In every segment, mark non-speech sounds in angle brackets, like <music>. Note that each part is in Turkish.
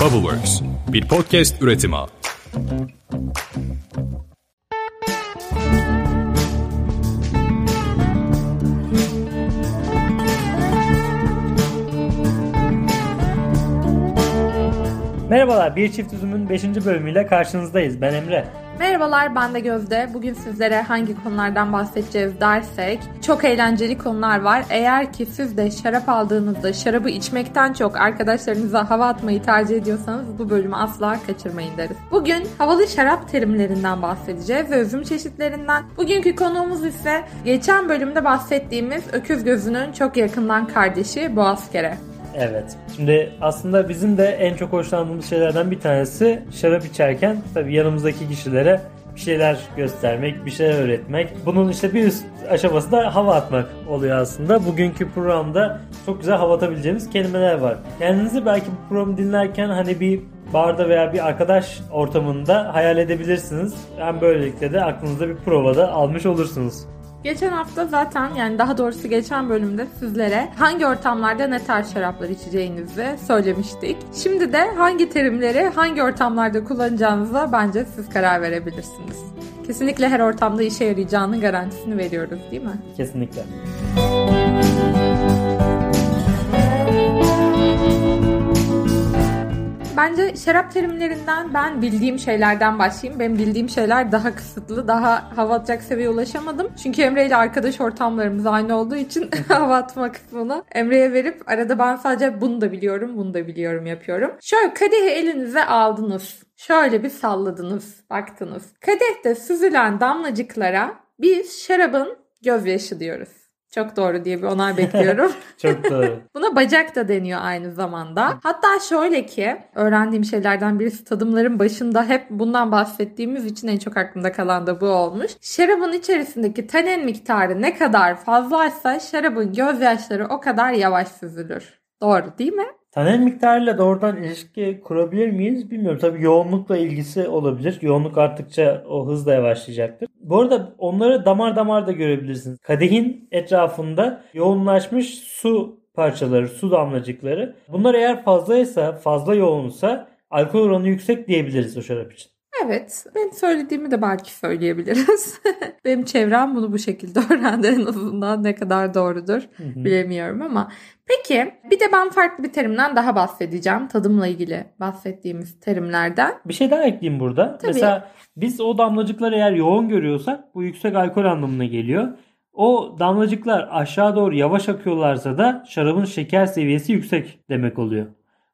Bubbleworks, bir podcast üretimi. Merhabalar, Bir Çift Üzüm'ün 5. bölümüyle karşınızdayız. Ben Emre. Merhabalar ben de Gözde. Bugün sizlere hangi konulardan bahsedeceğiz dersek çok eğlenceli konular var. Eğer ki siz de şarap aldığınızda şarabı içmekten çok arkadaşlarınıza hava atmayı tercih ediyorsanız bu bölümü asla kaçırmayın deriz. Bugün havalı şarap terimlerinden bahsedeceğiz ve üzüm çeşitlerinden. Bugünkü konuğumuz ise geçen bölümde bahsettiğimiz öküz gözünün çok yakından kardeşi Boğazkere. Evet. Şimdi aslında bizim de en çok hoşlandığımız şeylerden bir tanesi şarap içerken tabii yanımızdaki kişilere bir şeyler göstermek, bir şeyler öğretmek. Bunun işte bir üst aşaması da hava atmak oluyor aslında. Bugünkü programda çok güzel hava atabileceğimiz kelimeler var. Kendinizi belki bu programı dinlerken hani bir barda veya bir arkadaş ortamında hayal edebilirsiniz. Hem böylelikle de aklınızda bir provada almış olursunuz. Geçen hafta zaten yani daha doğrusu geçen bölümde sizlere hangi ortamlarda ne tarz şaraplar içeceğinizi söylemiştik. Şimdi de hangi terimleri hangi ortamlarda kullanacağınıza bence siz karar verebilirsiniz. Kesinlikle her ortamda işe yarayacağının garantisini veriyoruz değil mi? Kesinlikle. Bence şarap terimlerinden ben bildiğim şeylerden başlayayım. Benim bildiğim şeyler daha kısıtlı, daha hava atacak seviyeye ulaşamadım. Çünkü Emre ile arkadaş ortamlarımız aynı olduğu için <laughs> hava atma kısmını Emre'ye verip arada ben sadece bunu da biliyorum, bunu da biliyorum yapıyorum. Şöyle kadehi elinize aldınız. Şöyle bir salladınız, baktınız. Kadehte süzülen damlacıklara biz şarabın gözyaşı diyoruz. Çok doğru diye bir onay bekliyorum. <laughs> Çok doğru. Buna bacak da deniyor aynı zamanda. Hatta şöyle ki öğrendiğim şeylerden birisi tadımların başında hep bundan bahsettiğimiz için en çok aklımda kalan da bu olmuş. Şarabın içerisindeki tanin miktarı ne kadar fazlaysa şarabın gözyaşları o kadar yavaş süzülür. Doğru değil mi? Tanen miktarıyla doğrudan ilişki kurabilir miyiz bilmiyorum. Tabii yoğunlukla ilgisi olabilir. Yoğunluk arttıkça o hız da yavaşlayacaktır. Bu arada onları damar damar da görebilirsiniz. Kadehin etrafında yoğunlaşmış su parçaları, su damlacıkları. Bunlar eğer fazlaysa, fazla yoğunsa alkol oranı yüksek diyebiliriz o şarap için. Evet. Ben söylediğimi de belki söyleyebiliriz. <laughs> Benim çevrem bunu bu şekilde <laughs> öğrendi en azından. Ne kadar doğrudur bilemiyorum ama. Peki bir de ben farklı bir terimden daha bahsedeceğim. Tadımla ilgili bahsettiğimiz terimlerden. Bir şey daha ekleyeyim burada. Tabii. Mesela biz o damlacıkları eğer yoğun görüyorsak bu yüksek alkol anlamına geliyor. O damlacıklar aşağı doğru yavaş akıyorlarsa da şarabın şeker seviyesi yüksek demek oluyor.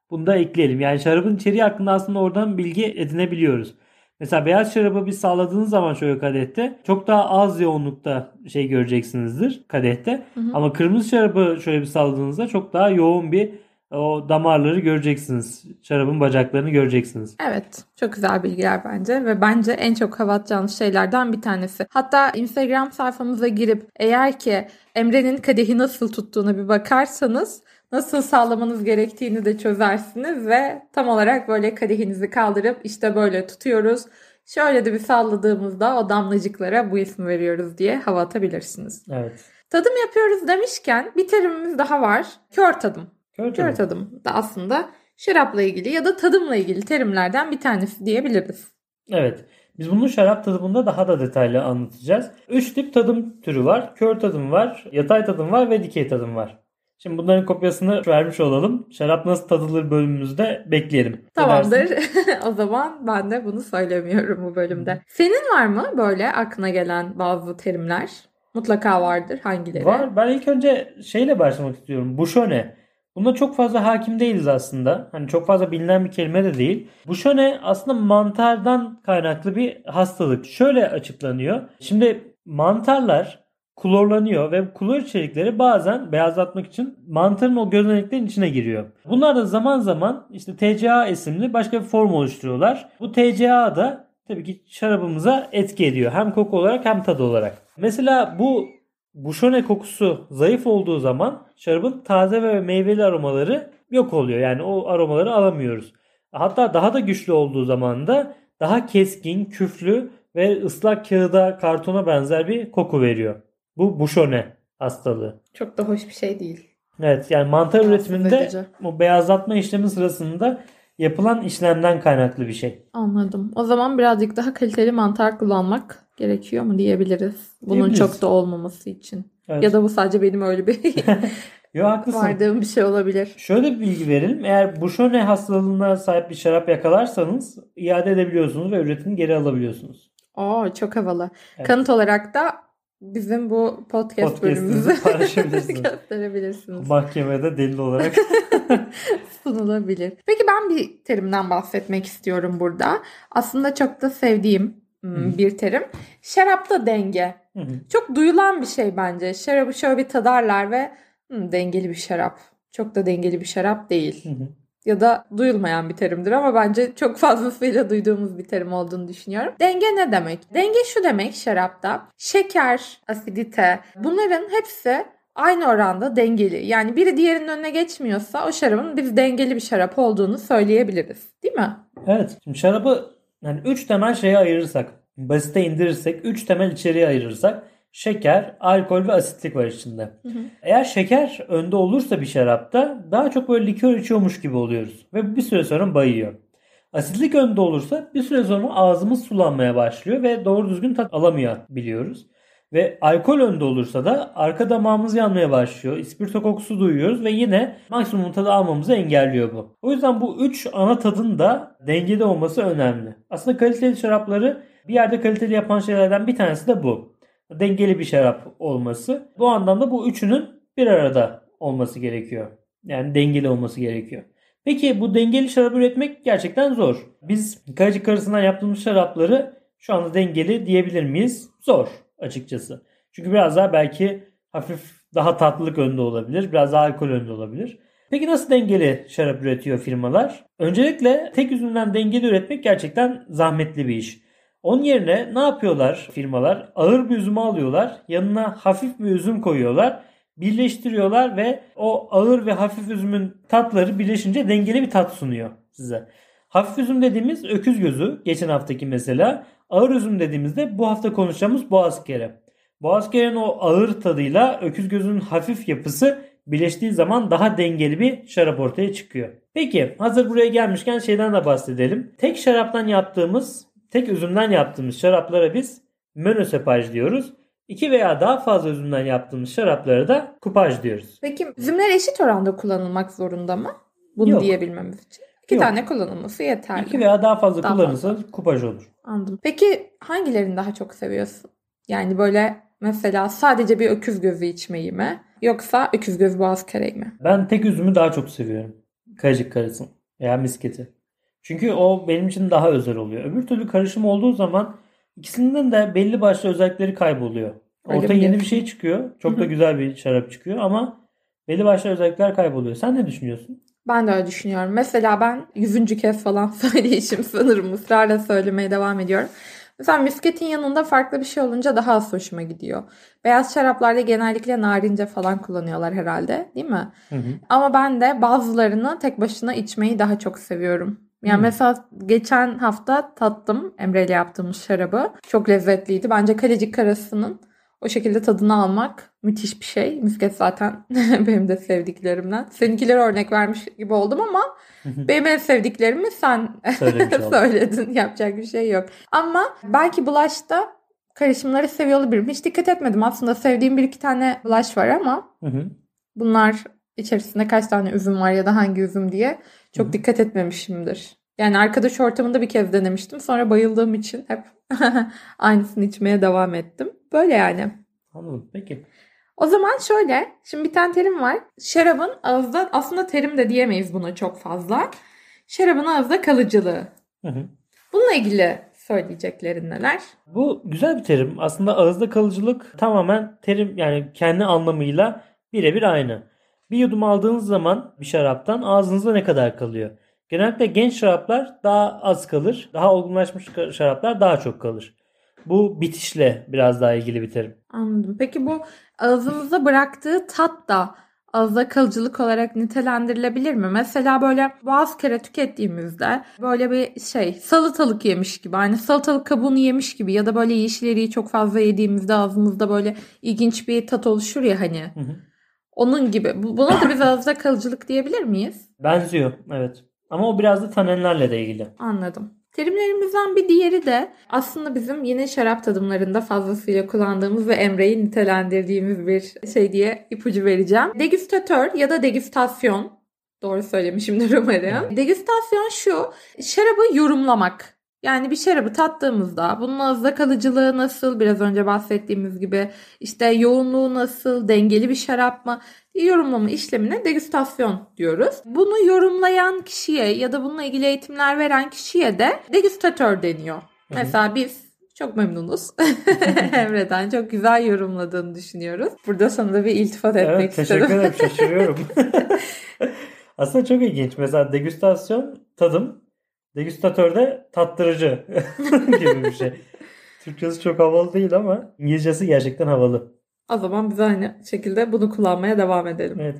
Bunu da ekleyelim. Yani şarabın içeriği hakkında aslında oradan bilgi edinebiliyoruz. Mesela beyaz şarabı bir sağladığınız zaman şöyle kadehte çok daha az yoğunlukta şey göreceksinizdir kadehte. Hı hı. Ama kırmızı şarabı şöyle bir salladığınızda çok daha yoğun bir o damarları göreceksiniz. Şarabın bacaklarını göreceksiniz. Evet çok güzel bilgiler bence ve bence en çok hava atacağınız şeylerden bir tanesi. Hatta Instagram sayfamıza girip eğer ki Emre'nin kadehi nasıl tuttuğuna bir bakarsanız nasıl sağlamanız gerektiğini de çözersiniz ve tam olarak böyle kadehinizi kaldırıp işte böyle tutuyoruz. Şöyle de bir salladığımızda o damlacıklara bu ismi veriyoruz diye hava atabilirsiniz. Evet. Tadım yapıyoruz demişken bir terimimiz daha var. Kör tadım. Kör Kör tadım da aslında şarapla ilgili ya da tadımla ilgili terimlerden bir tanesi diyebiliriz. Evet. Biz bunu şarap tadımında daha da detaylı anlatacağız. Üç tip tadım türü var. Kör tadım var, yatay tadım var ve dikey tadım var. Şimdi bunların kopyasını vermiş olalım. Şarap nasıl tadılır bölümümüzde bekleyelim. Tamamdır. <laughs> o zaman ben de bunu söylemiyorum bu bölümde. Senin var mı böyle aklına gelen bazı terimler? Mutlaka vardır. Hangileri? Var. Ben ilk önce şeyle başlamak istiyorum. Buşone. Buna çok fazla hakim değiliz aslında. Hani çok fazla bilinen bir kelime de değil. Buşone aslında mantardan kaynaklı bir hastalık. Şöyle açıklanıyor. Şimdi mantarlar klorlanıyor ve klor içerikleri bazen beyazlatmak için mantarın o gözeneklerin içine giriyor. Bunlar da zaman zaman işte TCA isimli başka bir form oluşturuyorlar. Bu TCA da tabii ki şarabımıza etki ediyor. Hem koku olarak hem tadı olarak. Mesela bu buşone kokusu zayıf olduğu zaman şarabın taze ve meyveli aromaları yok oluyor. Yani o aromaları alamıyoruz. Hatta daha da güçlü olduğu zaman da daha keskin, küflü ve ıslak kağıda, kartona benzer bir koku veriyor. Bu buşone hastalığı. Çok da hoş bir şey değil. Evet yani mantar üretiminde bu beyazlatma işlemi sırasında yapılan işlemden kaynaklı bir şey. Anladım. O zaman birazcık daha kaliteli mantar kullanmak gerekiyor mu diyebiliriz. Bunun Diyebiliriz. çok da olmaması için. Evet. Ya da bu sadece benim öyle bir <laughs> Yo haklısın. vardığım bir şey olabilir. Şöyle bir bilgi verelim. Eğer Bouchone hastalığına sahip bir şarap yakalarsanız iade edebiliyorsunuz ve üretimini geri alabiliyorsunuz. Aa çok havalı. Evet. Kanıt olarak da bizim bu podcast bölümümüzü Podcast'ınızı <laughs> paylaşabilirsiniz. gösterebilirsiniz. Mahkemede delil olarak. <laughs> sunulabilir. Peki ben bir terimden bahsetmek istiyorum burada. Aslında çok da sevdiğim hmm, bir terim. Şarapta denge. Çok duyulan bir şey bence. Şarabı şöyle bir tadarlar ve "Hmm, dengeli bir şarap. Çok da dengeli bir şarap değil. Ya da duyulmayan bir terimdir ama bence çok fazlasıyla duyduğumuz bir terim olduğunu düşünüyorum. Denge ne demek? Denge şu demek şarapta. Şeker, asidite bunların hepsi aynı oranda dengeli. Yani biri diğerinin önüne geçmiyorsa o şarabın biz dengeli bir şarap olduğunu söyleyebiliriz. Değil mi? Evet. Şimdi şarabı yani üç temel şeye ayırırsak, basite indirirsek, üç temel içeriğe ayırırsak şeker, alkol ve asitlik var içinde. hı. Eğer şeker önde olursa bir şarapta daha çok böyle likör içiyormuş gibi oluyoruz. Ve bir süre sonra bayıyor. Asitlik önde olursa bir süre sonra ağzımız sulanmaya başlıyor ve doğru düzgün tat alamıyor biliyoruz. Ve alkol önde olursa da arka damağımız yanmaya başlıyor. İspirto kokusu duyuyoruz ve yine maksimum tadı almamızı engelliyor bu. O yüzden bu üç ana tadın da dengede olması önemli. Aslında kaliteli şarapları bir yerde kaliteli yapan şeylerden bir tanesi de bu. Dengeli bir şarap olması. Bu anlamda bu üçünün bir arada olması gerekiyor. Yani dengeli olması gerekiyor. Peki bu dengeli şarap üretmek gerçekten zor. Biz kayacı karısından yaptığımız şarapları şu anda dengeli diyebilir miyiz? Zor açıkçası. Çünkü biraz daha belki hafif daha tatlılık önde olabilir. Biraz daha alkol önde olabilir. Peki nasıl dengeli şarap üretiyor firmalar? Öncelikle tek üzümden dengeli üretmek gerçekten zahmetli bir iş. Onun yerine ne yapıyorlar firmalar? Ağır bir üzümü alıyorlar. Yanına hafif bir üzüm koyuyorlar. Birleştiriyorlar ve o ağır ve hafif üzümün tatları birleşince dengeli bir tat sunuyor size. Hafif üzüm dediğimiz öküz gözü. Geçen haftaki mesela. Ağır üzüm dediğimizde bu hafta konuşacağımız boğaz kere. Boğaz kerenin o ağır tadıyla öküz gözünün hafif yapısı birleştiği zaman daha dengeli bir şarap ortaya çıkıyor. Peki hazır buraya gelmişken şeyden de bahsedelim. Tek şaraptan yaptığımız, tek üzümden yaptığımız şaraplara biz monosepaj diyoruz. İki veya daha fazla üzümden yaptığımız şaraplara da kupaj diyoruz. Peki üzümler eşit oranda kullanılmak zorunda mı? Bunu Yok. diyebilmemiz için. İki Yok. tane kullanılması yeterli. İki veya daha fazla Daha kullanırsa kupaj olur. Anladım. Peki hangilerini daha çok seviyorsun? Yani böyle mesela sadece bir öküz gözü içmeyi mi? Yoksa öküz gözü boğaz kereği mi? Ben tek üzümü daha çok seviyorum. Kayacık karısın veya misketi. Çünkü o benim için daha özel oluyor. Öbür türlü karışım olduğu zaman ikisinden de belli başlı özellikleri kayboluyor. Mi yeni bir şey çıkıyor. Çok Hı da güzel bir şarap çıkıyor ama belli başlı özellikler kayboluyor. Sen ne düşünüyorsun? Ben de öyle düşünüyorum. Mesela ben yüzüncü kez falan <laughs> söyleyişim sanırım ısrarla söylemeye devam ediyorum. Mesela misketin yanında farklı bir şey olunca daha az hoşuma gidiyor. Beyaz şaraplarda genellikle narince falan kullanıyorlar herhalde değil mi? Hı hı. Ama ben de bazılarını tek başına içmeyi daha çok seviyorum. Yani Hmm. mesela geçen hafta tattım Emre ile yaptığımız şarabı. Çok lezzetliydi. Bence kalecik karasının o şekilde tadını almak müthiş bir şey. Misket zaten <laughs> benim de sevdiklerimden. Seninkileri örnek vermiş gibi oldum ama benim en sevdiklerimi sen <laughs> söyledin. Yapacak bir şey yok. Ama belki Blush'ta karışımları seviyor olabilirim. Hiç dikkat etmedim. Aslında sevdiğim bir iki tane Blush var ama bunlar içerisinde kaç tane üzüm var ya da hangi üzüm diye çok Hı dikkat etmemişimdir. Yani arkadaş ortamında bir kez denemiştim. Sonra bayıldığım için hep <laughs> aynısını içmeye devam ettim. Böyle yani. Anladım. Peki. O zaman şöyle. Şimdi bir tane terim var. Şarabın ağızda aslında terim de diyemeyiz buna çok fazla. Şarabın ağızda kalıcılığı. Hı hı. Bununla ilgili söyleyeceklerin neler? Bu güzel bir terim. Aslında ağızda kalıcılık tamamen terim yani kendi anlamıyla birebir aynı. Bir yudum aldığınız zaman bir şaraptan ağzınızda ne kadar kalıyor? Genellikle genç şaraplar daha az kalır. Daha olgunlaşmış şaraplar daha çok kalır. Bu bitişle biraz daha ilgili bir terim. Anladım. Peki bu ağzımızda bıraktığı tat da ağızda kalıcılık olarak nitelendirilebilir mi? Mesela böyle bazı kere tükettiğimizde böyle bir şey salatalık yemiş gibi. Hani salatalık kabuğunu yemiş gibi ya da böyle yeşil eriği çok fazla yediğimizde ağzımızda böyle ilginç bir tat oluşur ya hani. Hı hı. Onun gibi. Bu- Buna da biz ağızda kalıcılık diyebilir miyiz? Benziyor evet. Ama o biraz da tanenlerle de ilgili. Anladım. Terimlerimizden bir diğeri de aslında bizim yine şarap tadımlarında fazlasıyla kullandığımız ve Emre'yi nitelendirdiğimiz bir şey diye ipucu vereceğim. Degüstatör ya da degüstasyon. Doğru söylemişimdir umarım. Degüstasyon şu, şarabı yorumlamak. Yani bir şarabı tattığımızda bunun ağızda kalıcılığı nasıl, biraz önce bahsettiğimiz gibi işte yoğunluğu nasıl, dengeli bir şarap mı yorumlama işlemine degüstasyon diyoruz. Bunu yorumlayan kişiye ya da bununla ilgili eğitimler veren kişiye de degüstatör deniyor. Hı-hı. Mesela biz çok memnunuz. <laughs> Emre'den çok güzel yorumladığını düşünüyoruz. Burada sana da bir iltifat etmek evet, teşekkür istedim. Teşekkür ederim. Şaşırıyorum. <laughs> Aslında çok ilginç. Mesela degüstasyon tadım, degüstatör de tattırıcı <laughs> gibi bir şey. Türkçesi çok havalı değil ama İngilizcesi gerçekten havalı. O zaman biz aynı şekilde bunu kullanmaya devam edelim. Evet.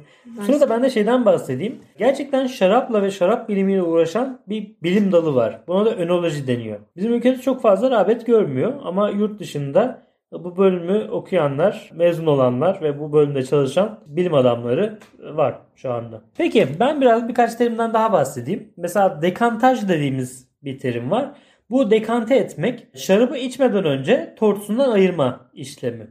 Sırada ben de şeyden bahsedeyim. Gerçekten şarapla ve şarap bilimiyle uğraşan bir bilim dalı var. Buna da önoloji deniyor. Bizim ülkede çok fazla rağbet görmüyor ama yurt dışında bu bölümü okuyanlar, mezun olanlar ve bu bölümde çalışan bilim adamları var şu anda. Peki ben biraz birkaç terimden daha bahsedeyim. Mesela dekantaj dediğimiz bir terim var. Bu dekante etmek şarabı içmeden önce tortusundan ayırma işlemi.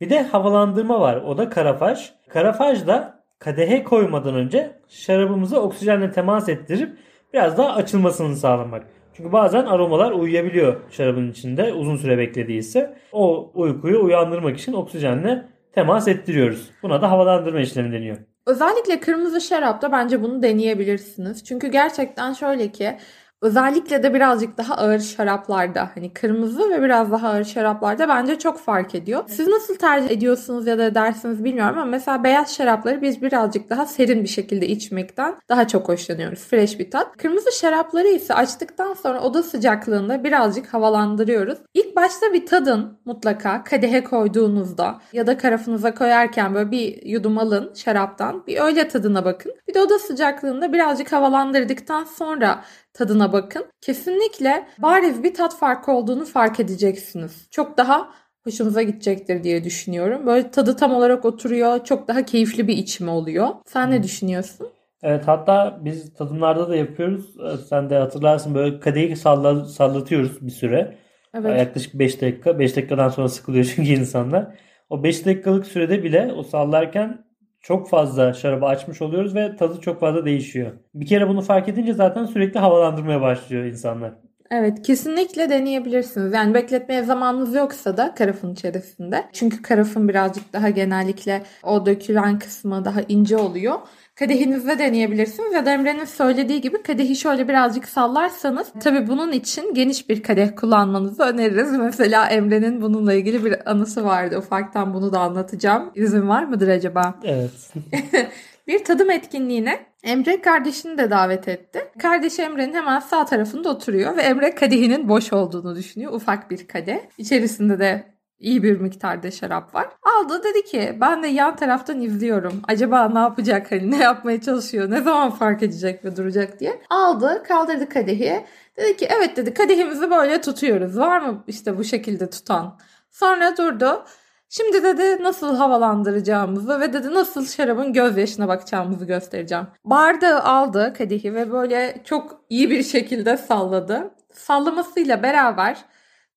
Bir de havalandırma var. O da karafaj. Karafaj da kadehe koymadan önce şarabımızı oksijenle temas ettirip biraz daha açılmasını sağlamak. Çünkü bazen aromalar uyuyabiliyor şarabın içinde uzun süre beklediyse. O uykuyu uyandırmak için oksijenle temas ettiriyoruz. Buna da havalandırma işlemi deniyor. Özellikle kırmızı şarapta bence bunu deneyebilirsiniz. Çünkü gerçekten şöyle ki Özellikle de birazcık daha ağır şaraplarda hani kırmızı ve biraz daha ağır şaraplarda bence çok fark ediyor. Siz nasıl tercih ediyorsunuz ya da edersiniz bilmiyorum ama mesela beyaz şarapları biz birazcık daha serin bir şekilde içmekten daha çok hoşlanıyoruz. Fresh bir tat. Kırmızı şarapları ise açtıktan sonra oda sıcaklığında birazcık havalandırıyoruz. İlk başta bir tadın mutlaka kadehe koyduğunuzda ya da karafınıza koyarken böyle bir yudum alın şaraptan. Bir öyle tadına bakın. Bir de oda sıcaklığında birazcık havalandırdıktan sonra tadına bakın. Kesinlikle bariz bir tat farkı olduğunu fark edeceksiniz. Çok daha hoşunuza gidecektir diye düşünüyorum. Böyle tadı tam olarak oturuyor. Çok daha keyifli bir içme oluyor. Sen ne düşünüyorsun? Evet hatta biz tadımlarda da yapıyoruz. Ee, sen de hatırlarsın böyle kadehi salla, sallatıyoruz bir süre. Evet. Yaklaşık 5 dakika. 5 dakikadan sonra sıkılıyor çünkü insanlar. O 5 dakikalık sürede bile o sallarken çok fazla şarabı açmış oluyoruz ve tadı çok fazla değişiyor. Bir kere bunu fark edince zaten sürekli havalandırmaya başlıyor insanlar. Evet kesinlikle deneyebilirsiniz. Yani bekletmeye zamanınız yoksa da karafın içerisinde. Çünkü karafın birazcık daha genellikle o dökülen kısmı daha ince oluyor. Kadehinizde deneyebilirsiniz ya da Emre'nin söylediği gibi kadehi şöyle birazcık sallarsanız tabi bunun için geniş bir kadeh kullanmanızı öneririz. Mesela Emre'nin bununla ilgili bir anısı vardı. Ufaktan bunu da anlatacağım. İzin var mıdır acaba? Evet. <laughs> bir tadım etkinliğine Emre kardeşini de davet etti. Kardeşi Emre'nin hemen sağ tarafında oturuyor ve Emre kadehinin boş olduğunu düşünüyor. Ufak bir kadeh. İçerisinde de iyi bir miktarda şarap var. Aldı dedi ki ben de yan taraftan izliyorum. Acaba ne yapacak hani ne yapmaya çalışıyor ne zaman fark edecek ve duracak diye. Aldı kaldırdı kadehi. Dedi ki evet dedi kadehimizi böyle tutuyoruz. Var mı işte bu şekilde tutan? Sonra durdu. Şimdi dedi nasıl havalandıracağımızı ve dedi nasıl şarabın gözyaşına bakacağımızı göstereceğim. Bardağı aldı kadehi ve böyle çok iyi bir şekilde salladı. Sallamasıyla beraber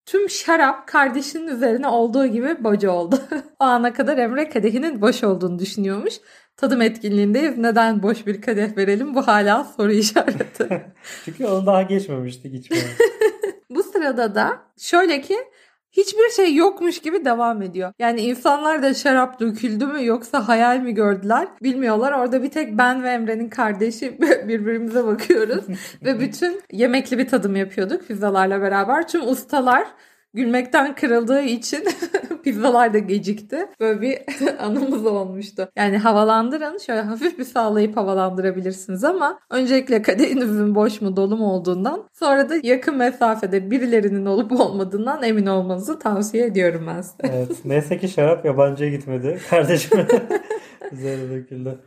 Tüm şarap kardeşinin üzerine olduğu gibi boca oldu. <laughs> o ana kadar Emre kadehinin boş olduğunu düşünüyormuş. Tadım etkinliğindeyiz. Neden boş bir kadeh verelim? Bu hala soru işareti. <laughs> Çünkü onu daha geçmemiştik içmeye. <laughs> Bu sırada da şöyle ki hiçbir şey yokmuş gibi devam ediyor. Yani insanlar da şarap döküldü mü yoksa hayal mi gördüler bilmiyorlar. Orada bir tek ben ve Emre'nin kardeşi <laughs> birbirimize bakıyoruz. <laughs> ve bütün yemekli bir tadım yapıyorduk pizzalarla beraber. Tüm ustalar gülmekten kırıldığı için <laughs> pizzalar da gecikti. Böyle bir <laughs> anımız olmuştu. Yani havalandırın. Şöyle hafif bir sağlayıp havalandırabilirsiniz ama öncelikle kadehinizin boş mu dolu mu olduğundan sonra da yakın mesafede birilerinin olup olmadığından emin olmanızı tavsiye ediyorum ben size. Evet. Neyse ki şarap yabancıya gitmedi. <laughs> Kardeşime üzerine döküldü.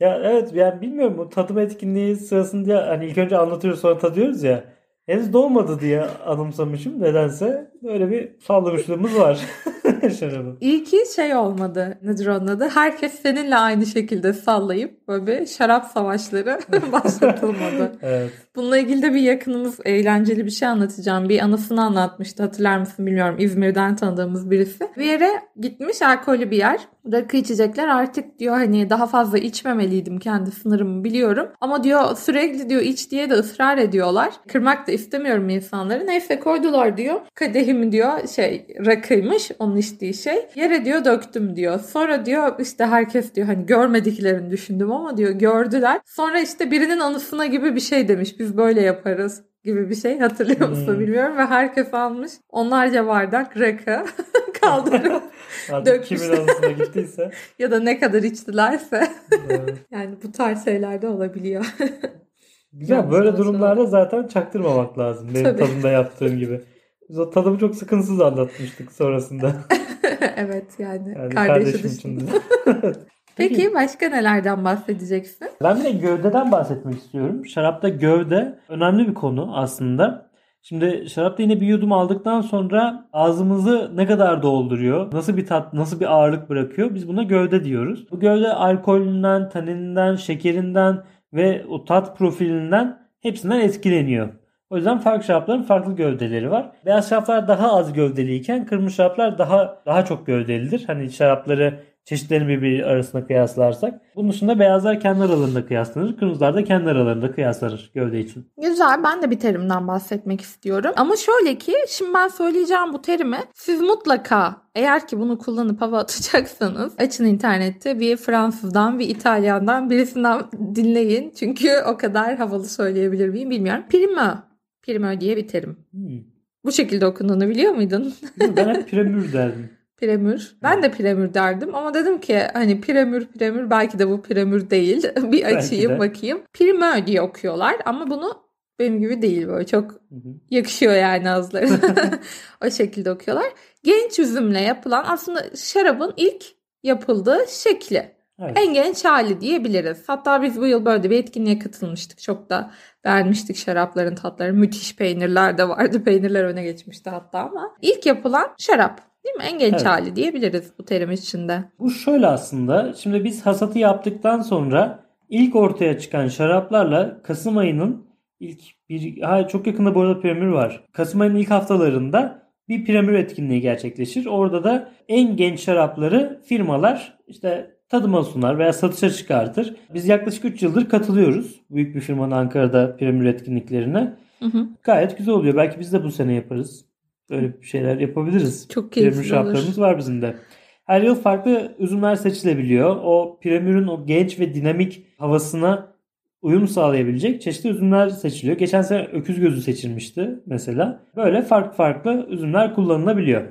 Ya evet yani bilmiyorum bu tadım etkinliği sırasında hani ilk önce anlatıyoruz sonra tadıyoruz ya. Henüz doğmadı diye anımsamışım nedense. Böyle bir sallamışlığımız var. <laughs> şarabı. İyi ki şey olmadı. Nedir onun adı? Herkes seninle aynı şekilde sallayıp böyle bir şarap savaşları <laughs> başlatılmadı. Evet. Bununla ilgili de bir yakınımız eğlenceli bir şey anlatacağım. Bir anısını anlatmıştı hatırlar mısın bilmiyorum. İzmir'den tanıdığımız birisi. Bir yere gitmiş alkollü bir yer. Rakı içecekler artık diyor hani daha fazla içmemeliydim kendi sınırımı biliyorum. Ama diyor sürekli diyor iç diye de ısrar ediyorlar. Kırmak da istemiyorum insanları. Neyse koydular diyor. Kadehimi diyor şey rakıymış onun içtiği şey. Yere diyor döktüm diyor. Sonra diyor işte herkes diyor hani görmediklerini düşündüm ama diyor gördüler. Sonra işte birinin anısına gibi bir şey demiş. Biz böyle yaparız gibi bir şey hatırlıyor musun Hmm. bilmiyorum ve herkes almış onlarca bardak rakı <laughs> kaldırıp <laughs> Artık kimin anısına gittiyse. <laughs> ya da ne kadar içtilerse Evet. yani bu tarz şeyler de olabiliyor. Güzel Yalnız böyle durumlarda zaten çaktırmamak lazım. Benim Tabii. tadımda yaptığım gibi. Biz o tadımı çok sıkıntısız anlatmıştık sonrasında. <laughs> evet yani, Yani kardeşi kardeşim için. de. <laughs> Peki başka nelerden bahsedeceksin? Ben bir de gövdeden bahsetmek istiyorum. Şarapta gövde önemli bir konu aslında. Şimdi şarapta yine bir yudum aldıktan sonra ağzımızı ne kadar dolduruyor, nasıl bir tat, nasıl bir ağırlık bırakıyor biz buna gövde diyoruz. Bu gövde alkolünden, tanininden, şekerinden ve o tat profilinden hepsinden etkileniyor. O yüzden farklı şarapların farklı gövdeleri var. Beyaz şaraplar daha az gövdeliyken kırmızı şaraplar daha daha çok gövdelidir. Hani şarapları çeşitlerini birbiri arasında kıyaslarsak. Bunun dışında beyazlar kendi aralarında kıyaslanır. Kırmızılar da kendi aralarında kıyaslanır gövde için. Güzel ben de bir terimden bahsetmek istiyorum. Ama şöyle ki şimdi ben söyleyeceğim bu terimi siz mutlaka eğer ki bunu kullanıp hava atacaksanız açın internette bir Fransızdan bir İtalyandan birisinden dinleyin. Çünkü o kadar havalı söyleyebilir miyim bilmiyorum. Primo. Primo diye bir terim. Hmm. Bu şekilde okunduğunu biliyor muydun? Ben hep <laughs> premür derdim. Premür. Ben de premür derdim ama dedim ki hani premür premür belki de bu premür değil. <laughs> bir açayım bakayım. Primö diye okuyorlar ama bunu benim gibi değil böyle çok Hı hı. yakışıyor yani ağızlarına. <laughs> <laughs> o şekilde okuyorlar. Genç üzümle yapılan aslında şarabın ilk yapıldığı şekli. Evet. En genç hali diyebiliriz. Hatta biz bu yıl böyle bir etkinliğe katılmıştık. Çok da beğenmiştik şarapların tatları. Müthiş peynirler de vardı. Peynirler öne geçmişti hatta ama. ilk yapılan şarap. Değil mi? En genç Evet. hali diyebiliriz bu terim içinde. Bu şöyle aslında. Şimdi biz hasatı yaptıktan sonra ilk ortaya çıkan şaraplarla Kasım ayının ilk bir ha, çok yakında bu arada premür var. Kasım ayının ilk haftalarında bir premür etkinliği gerçekleşir. Orada da en genç şarapları firmalar işte tadıma sunar veya satışa çıkartır. Biz yaklaşık 3 yıldır katılıyoruz. Büyük bir firmanın Ankara'da premür etkinliklerine. Hı hı. Gayet güzel oluyor. Belki biz de bu sene yaparız. Böyle şeyler yapabiliriz. Çok keyifli şaraplarımız olur. var bizim de. Her yıl farklı üzümler seçilebiliyor. O premürün o genç ve dinamik havasına uyum sağlayabilecek çeşitli üzümler seçiliyor. Geçen sene öküz gözü seçilmişti mesela. Böyle farklı farklı üzümler kullanılabiliyor.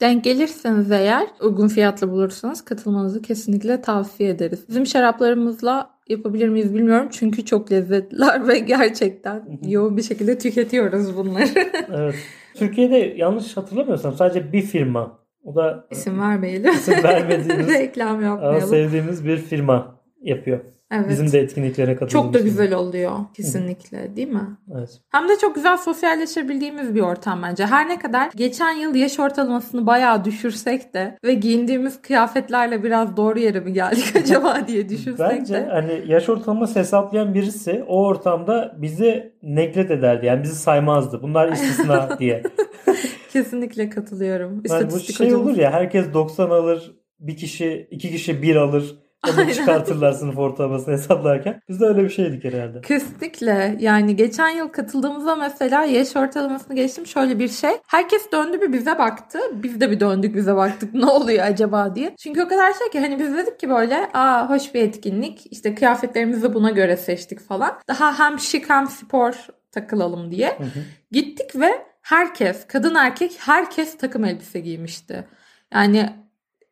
Denk gelirseniz eğer uygun fiyatlı bulursanız katılmanızı kesinlikle tavsiye ederiz. Bizim şaraplarımızla yapabilir miyiz bilmiyorum çünkü çok lezzetliler <laughs> ve gerçekten yoğun bir şekilde tüketiyoruz bunları. Evet. Türkiye'de yanlış hatırlamıyorsam sadece bir firma. O da İsim vermeyelim. İsim vermediğimiz <laughs> Reklam yapmayalım. sevdiğimiz bir firma yapıyor. Evet. Bizim de etkinliklere katıldığımız. çok da güzel oluyor kesinlikle değil mi? Evet. Hem de çok güzel sosyalleşebildiğimiz bir ortam bence. Her ne kadar geçen yıl yaş ortalamasını bayağı düşürsek de ve giyindiğimiz kıyafetlerle biraz doğru yere mi geldik <laughs> acaba diye düşünsek Bence de. hani yaş ortalaması hesaplayan birisi o ortamda bizi neklet ederdi. Yani bizi saymazdı. Bunlar istisna <laughs> diye. Kesinlikle katılıyorum. Yani bu şey olur ya herkes 90 alır. Bir kişi, iki kişi 1 alır. Onu çıkartırlar sınıf ortalamasını hesaplarken. Biz de öyle bir şeydik herhalde. Kesinlikle. Yani geçen yıl katıldığımızda mesela yaş ortalamasını geçtim şöyle bir şey. Herkes döndü bir bize baktı. Biz de bir döndük bize baktık ne oluyor acaba diye. Çünkü o kadar şey ki hani biz dedik ki böyle aa hoş bir etkinlik. İşte kıyafetlerimizi buna göre seçtik falan. Daha hem şık hem spor takılalım diye. Hı hı. Gittik ve herkes, kadın erkek herkes takım elbise giymişti. Yani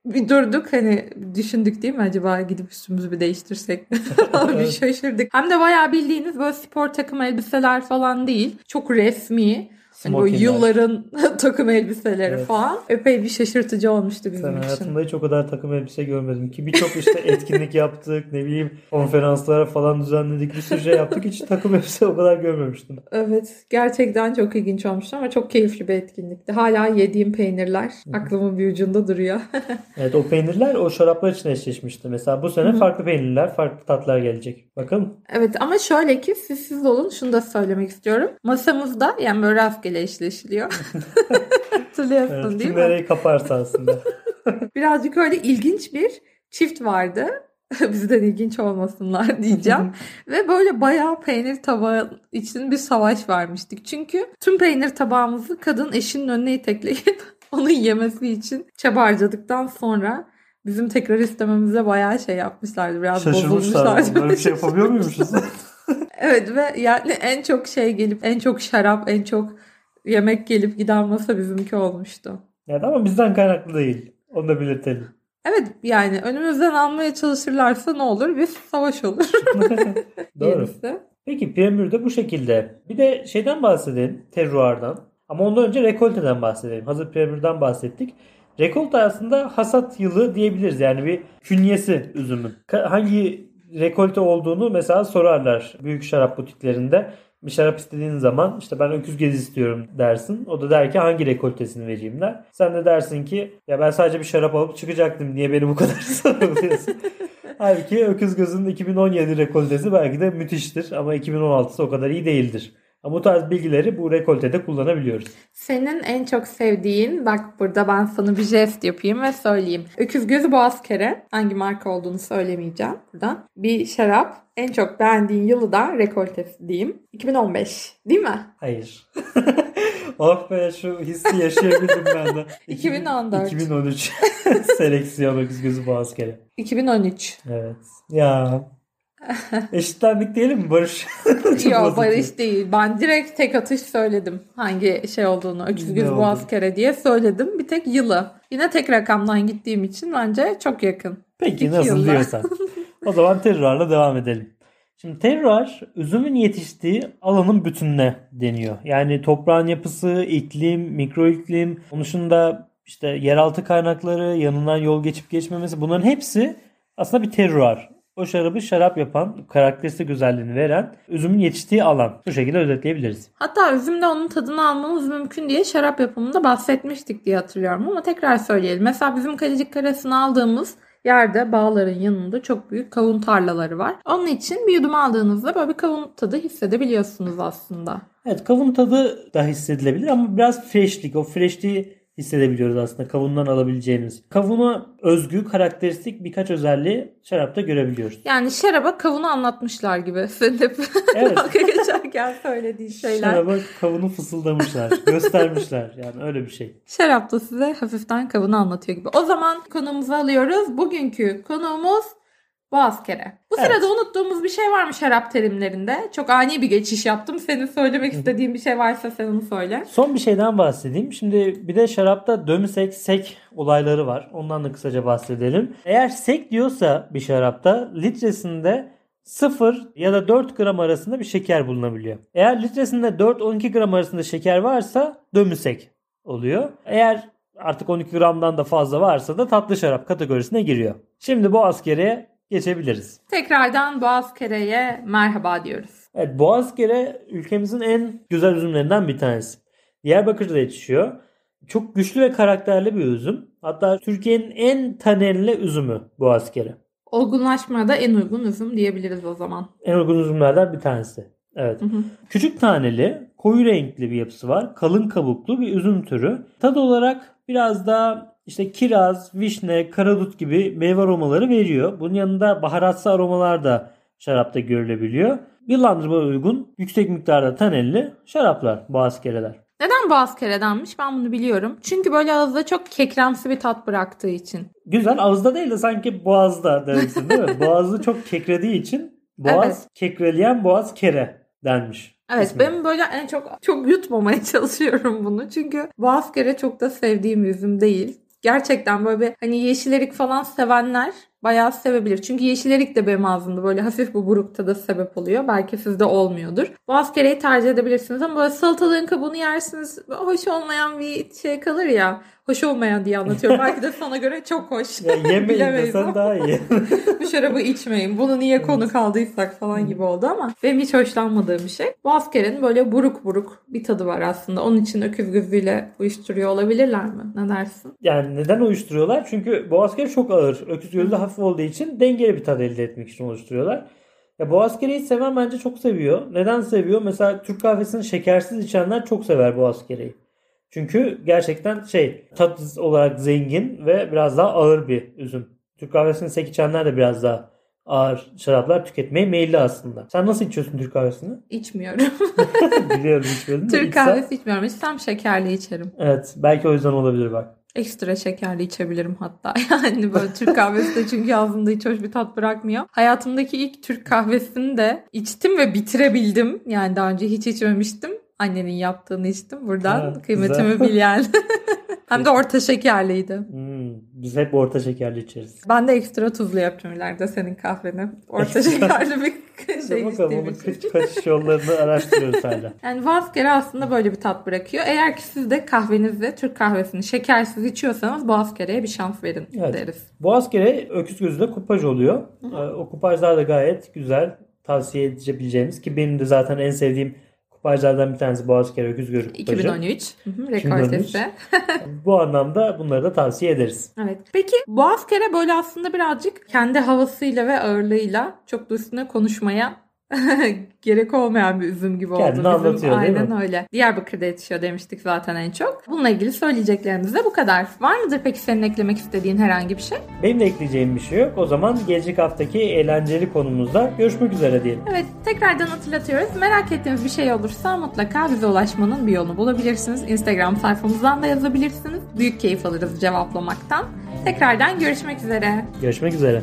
bir durduk hani düşündük değil mi acaba gidip üstümüzü bir değiştirsek <laughs> <laughs> bir şaşırdık. Hem de bayağı bildiğiniz böyle spor takım elbiseler falan değil. Çok resmi. Hani bu yılların <laughs> takım elbiseleri Evet. falan. Epey bir şaşırtıcı olmuştu bizim Ben için. hayatımda hiç o kadar takım elbise görmedim ki birçok işte <laughs> etkinlik yaptık ne bileyim konferanslara falan düzenledik bir sürü şey yaptık hiç takım elbise o kadar görmemiştim. Evet gerçekten çok ilginç olmuştu ama çok keyifli bir etkinlikti. Hala yediğim peynirler aklımın bir ucunda duruyor. <laughs> Evet o peynirler o şaraplar için eşleşmişti. Mesela bu sene farklı peynirler farklı tatlar gelecek. Bakalım. evet ama şöyle ki siz siz olun şunu da söylemek istiyorum. Masamızda yani böyle rastgele eşleşiliyor. <laughs> Hatırlıyorsun Evet, değil mi? nereyi kaparsa aslında. <laughs> Birazcık öyle ilginç bir çift vardı. <laughs> Bizden ilginç olmasınlar diyeceğim. Ve böyle bayağı peynir tabağı için bir savaş vermiştik. Çünkü tüm peynir tabağımızı kadın eşinin önüne itekleyip onun yemesi için çaba harcadıktan sonra bizim tekrar istememize bayağı şey yapmışlardı. Biraz bozulmuşlardı. Böyle bir şey yapabiliyor muymuşuz? evet ve yani en çok şey gelip en çok şarap en çok yemek gelip giden masa bizimki olmuştu. yani ama bizden kaynaklı değil. Onu da belirtelim. Evet yani önümüzden almaya çalışırlarsa ne olur? Bir savaş olur. <laughs> Doğru. Yenisi. Peki Premier de bu şekilde. Bir de şeyden bahsedelim. Terroir'dan. Ama ondan önce rekolteden bahsedelim. Hazır Premier'dan bahsettik. Rekolte aslında hasat yılı diyebiliriz. Yani bir künyesi üzümün. Hangi rekolte olduğunu mesela sorarlar büyük şarap butiklerinde. Bir şarap istediğin zaman işte ben öküz gezi istiyorum dersin. O da der ki hangi rekoltesini vereyim der. Sen de dersin ki ya ben sadece bir şarap alıp çıkacaktım. Niye beni bu kadar <laughs> soruyorsun? Halbuki Öküz Gözü'nün 2017 rekoltesi belki de müthiştir ama 2016'sı o kadar iyi değildir. Bu tarz bilgileri bu rekoltede kullanabiliyoruz. Senin en çok sevdiğin, bak burada ben sana bir jest yapayım ve söyleyeyim. Öküz Gözü Boğaz Kere, hangi marka olduğunu söylemeyeceğim buradan. Bir şarap, en çok beğendiğin yılı da rekoltesi diyeyim. 2015 değil mi? Hayır. <laughs> oh be şu hissi yaşayabildim ben de. <laughs> 2014. 2013 <laughs> seleksiyon Öküz Gözü Boğaz Kere. 2013. Evet. Ya. Eşitlendik diyelim mi Barış? <laughs> Yok. Barış değil. Ben direkt tek atış söyledim. Hangi şey olduğunu. Öküz oldu? Boğaz Kere diye söyledim. Bir tek yılı. Yine tek rakamdan gittiğim için bence çok yakın. Peki İki nasıl yılda. diyorsan. O zaman terroirla devam edelim. Şimdi terroir üzümün yetiştiği alanın bütününe deniyor. Yani toprağın yapısı, iklim, mikro iklim, onun dışında işte yeraltı kaynakları, yanından yol geçip geçmemesi bunların hepsi aslında bir terroir. O şarabı şarap yapan, karakteristik güzelliğini veren üzümün yetiştiği alan. Bu şekilde özetleyebiliriz. Hatta üzümde onun tadını almamız mümkün diye şarap yapımında bahsetmiştik diye hatırlıyorum ama tekrar söyleyelim. Mesela bizim Kalecik Karası'nı aldığımız yerde bağların yanında çok büyük kavun tarlaları var. Onun için bir yudum aldığınızda böyle bir kavun tadı hissedebiliyorsunuz aslında. Evet kavun tadı da hissedilebilir ama biraz freshlik, o freshliği hissedebiliyoruz aslında kavundan alabileceğimiz. Kavuna özgü, karakteristik birkaç özelliği şarapta görebiliyoruz. Yani şaraba kavunu anlatmışlar gibi. <laughs> Hep Evet. dalga geçerken söylediğin şeyler. Şaraba kavunu fısıldamışlar, <laughs> göstermişler yani öyle bir şey. Şarap da size hafiften kavunu anlatıyor gibi. O zaman konumuzu alıyoruz. Bugünkü konuğumuz Boğazkere. Bu Evet. sırada unuttuğumuz bir şey var mı şarap terimlerinde? Çok ani bir geçiş yaptım. Senin söylemek istediğin bir şey varsa sen onu söyle. Son bir şeyden bahsedeyim. Şimdi bir de şarapta dömsek, sek olayları var. Ondan da kısaca bahsedelim. Eğer sek diyorsa bir şarapta litresinde 0 ya da 4 gram arasında bir şeker bulunabiliyor. Eğer litresinde 4-12 gram arasında şeker varsa dömüsek oluyor. Eğer artık 12 gramdan da fazla varsa da tatlı şarap kategorisine giriyor. Şimdi bu askeriye geçebiliriz. Tekrardan Boğazkere'ye merhaba diyoruz. Evet Boğazkere ülkemizin en güzel üzümlerinden bir tanesi. Diyarbakır'da yetişiyor. Çok güçlü ve karakterli bir üzüm. Hatta Türkiye'nin en tanerli üzümü Boğazkere. Olgunlaşmaya da en uygun üzüm diyebiliriz o zaman. En uygun üzümlerden bir tanesi. Evet. Hı hı. Küçük taneli, koyu renkli bir yapısı var. Kalın kabuklu bir üzüm türü. Tad olarak biraz daha işte kiraz, vişne, karadut gibi meyve aromaları veriyor. Bunun yanında baharatsı aromalar da şarapta görülebiliyor. Yıllandırma uygun, yüksek miktarda tanelli şaraplar, boğazkereler. Neden Boğazkere'denmiş ben bunu biliyorum. Çünkü böyle ağızda çok kekremsi bir tat bıraktığı için. Güzel ağızda değil de sanki boğazda demeksin değil mi? <laughs> Boğazı çok kekrediği için boğaz Evet. kekreleyen boğaz kere denmiş. Evet ismi. ben böyle en çok çok yutmamaya <laughs> çalışıyorum bunu. Çünkü Boğazkere çok da sevdiğim üzüm değil. Gerçekten böyle bir hani yeşil erik falan sevenler bayağı sevebilir. Çünkü yeşil erik de benim ağzımda böyle hafif bu burukta da sebep oluyor. Belki sizde olmuyordur. Boğaz kereyi tercih edebilirsiniz ama böyle salatalığın kabuğunu yersiniz. Hoş olmayan bir şey kalır ya. Hoş olmayan diye anlatıyorum. Belki de sana göre çok hoş. <laughs> Ya yemeyin desen daha iyi. <laughs> bu şarabı içmeyin. Bunu niye konu kaldıysak falan gibi oldu ama benim hiç hoşlanmadığım bir şey. Boğazkere'nin böyle buruk buruk bir tadı var aslında. Onun için öküz gözüyle uyuşturuyor olabilirler mi? Ne dersin? Yani neden uyuşturuyorlar? Çünkü boğazkere çok ağır. Öküz gölü de hafif olduğu için dengeli bir tat elde etmek için oluşturuyorlar. Ya boğazkereyi seven bence çok seviyor. Neden seviyor? Mesela Türk kahvesini şekersiz içenler çok sever boğazkereyi. Çünkü gerçekten şey tat olarak zengin ve biraz daha ağır bir üzüm. Türk kahvesini sek içenler de biraz daha ağır şaraplar tüketmeye meyilli aslında. Sen nasıl içiyorsun Türk kahvesini? <laughs> İçmiyorum. <laughs> Biliyorum içmiyordun Türk içsen- kahvesi içmiyorum. İçsem şekerli içerim. Evet belki o yüzden olabilir bak. Ekstra şekerli içebilirim hatta. <laughs> Yani böyle Türk kahvesi de çünkü ağzımda hiç hoş bir tat bırakmıyor. Hayatımdaki ilk Türk kahvesini de içtim ve bitirebildim. Yani daha önce hiç içmemiştim. Annenin yaptığını içtim. Buradan Ha, kıymetimi güzel. bil yani. <laughs> Hem de orta şekerliydi. Hmm, biz hep orta şekerli içeriz. Ben de ekstra tuzlu yapacağım ileride senin kahveni. Orta şekerli bir <laughs> şey Bakalım onun kaç, kaçış yollarını araştırıyoruz hala. <laughs> Yani Vazkere aslında böyle bir tat bırakıyor. Eğer ki siz de kahvenizde Türk kahvesini şekersiz içiyorsanız Vazkere'ye bir şans verin Evet. deriz. Boğazkere öküz gözüyle kupaj oluyor. Ee, O kupajlar da gayet güzel. Tavsiye edebileceğimiz ki benim de zaten en sevdiğim kupajlardan bir tanesi Boğazkere öküz gözü kupajı. 2013 hı hı, 2013. rekortesi. <laughs> Bu anlamda bunları da tavsiye ederiz. Evet. Peki Boğazkere böyle aslında birazcık kendi havasıyla ve ağırlığıyla çok da üstüne konuşmaya <laughs> gerek olmayan bir üzüm gibi oldu. Kendini anlatıyor, değil Aynen mi? öyle. Diyarbakır'da yetişiyor demiştik zaten en çok. Bununla ilgili söyleyeceklerimiz de bu kadar. Var mıdır peki senin eklemek istediğin herhangi bir şey? Benim de ekleyeceğim bir şey yok. O zaman gelecek haftaki eğlenceli konumuzda görüşmek üzere diyelim. Evet tekrardan hatırlatıyoruz. Merak ettiğiniz bir şey olursa mutlaka bize ulaşmanın bir yolunu bulabilirsiniz. Instagram sayfamızdan da yazabilirsiniz. Büyük keyif alırız cevaplamaktan. Tekrardan görüşmek üzere. Görüşmek üzere.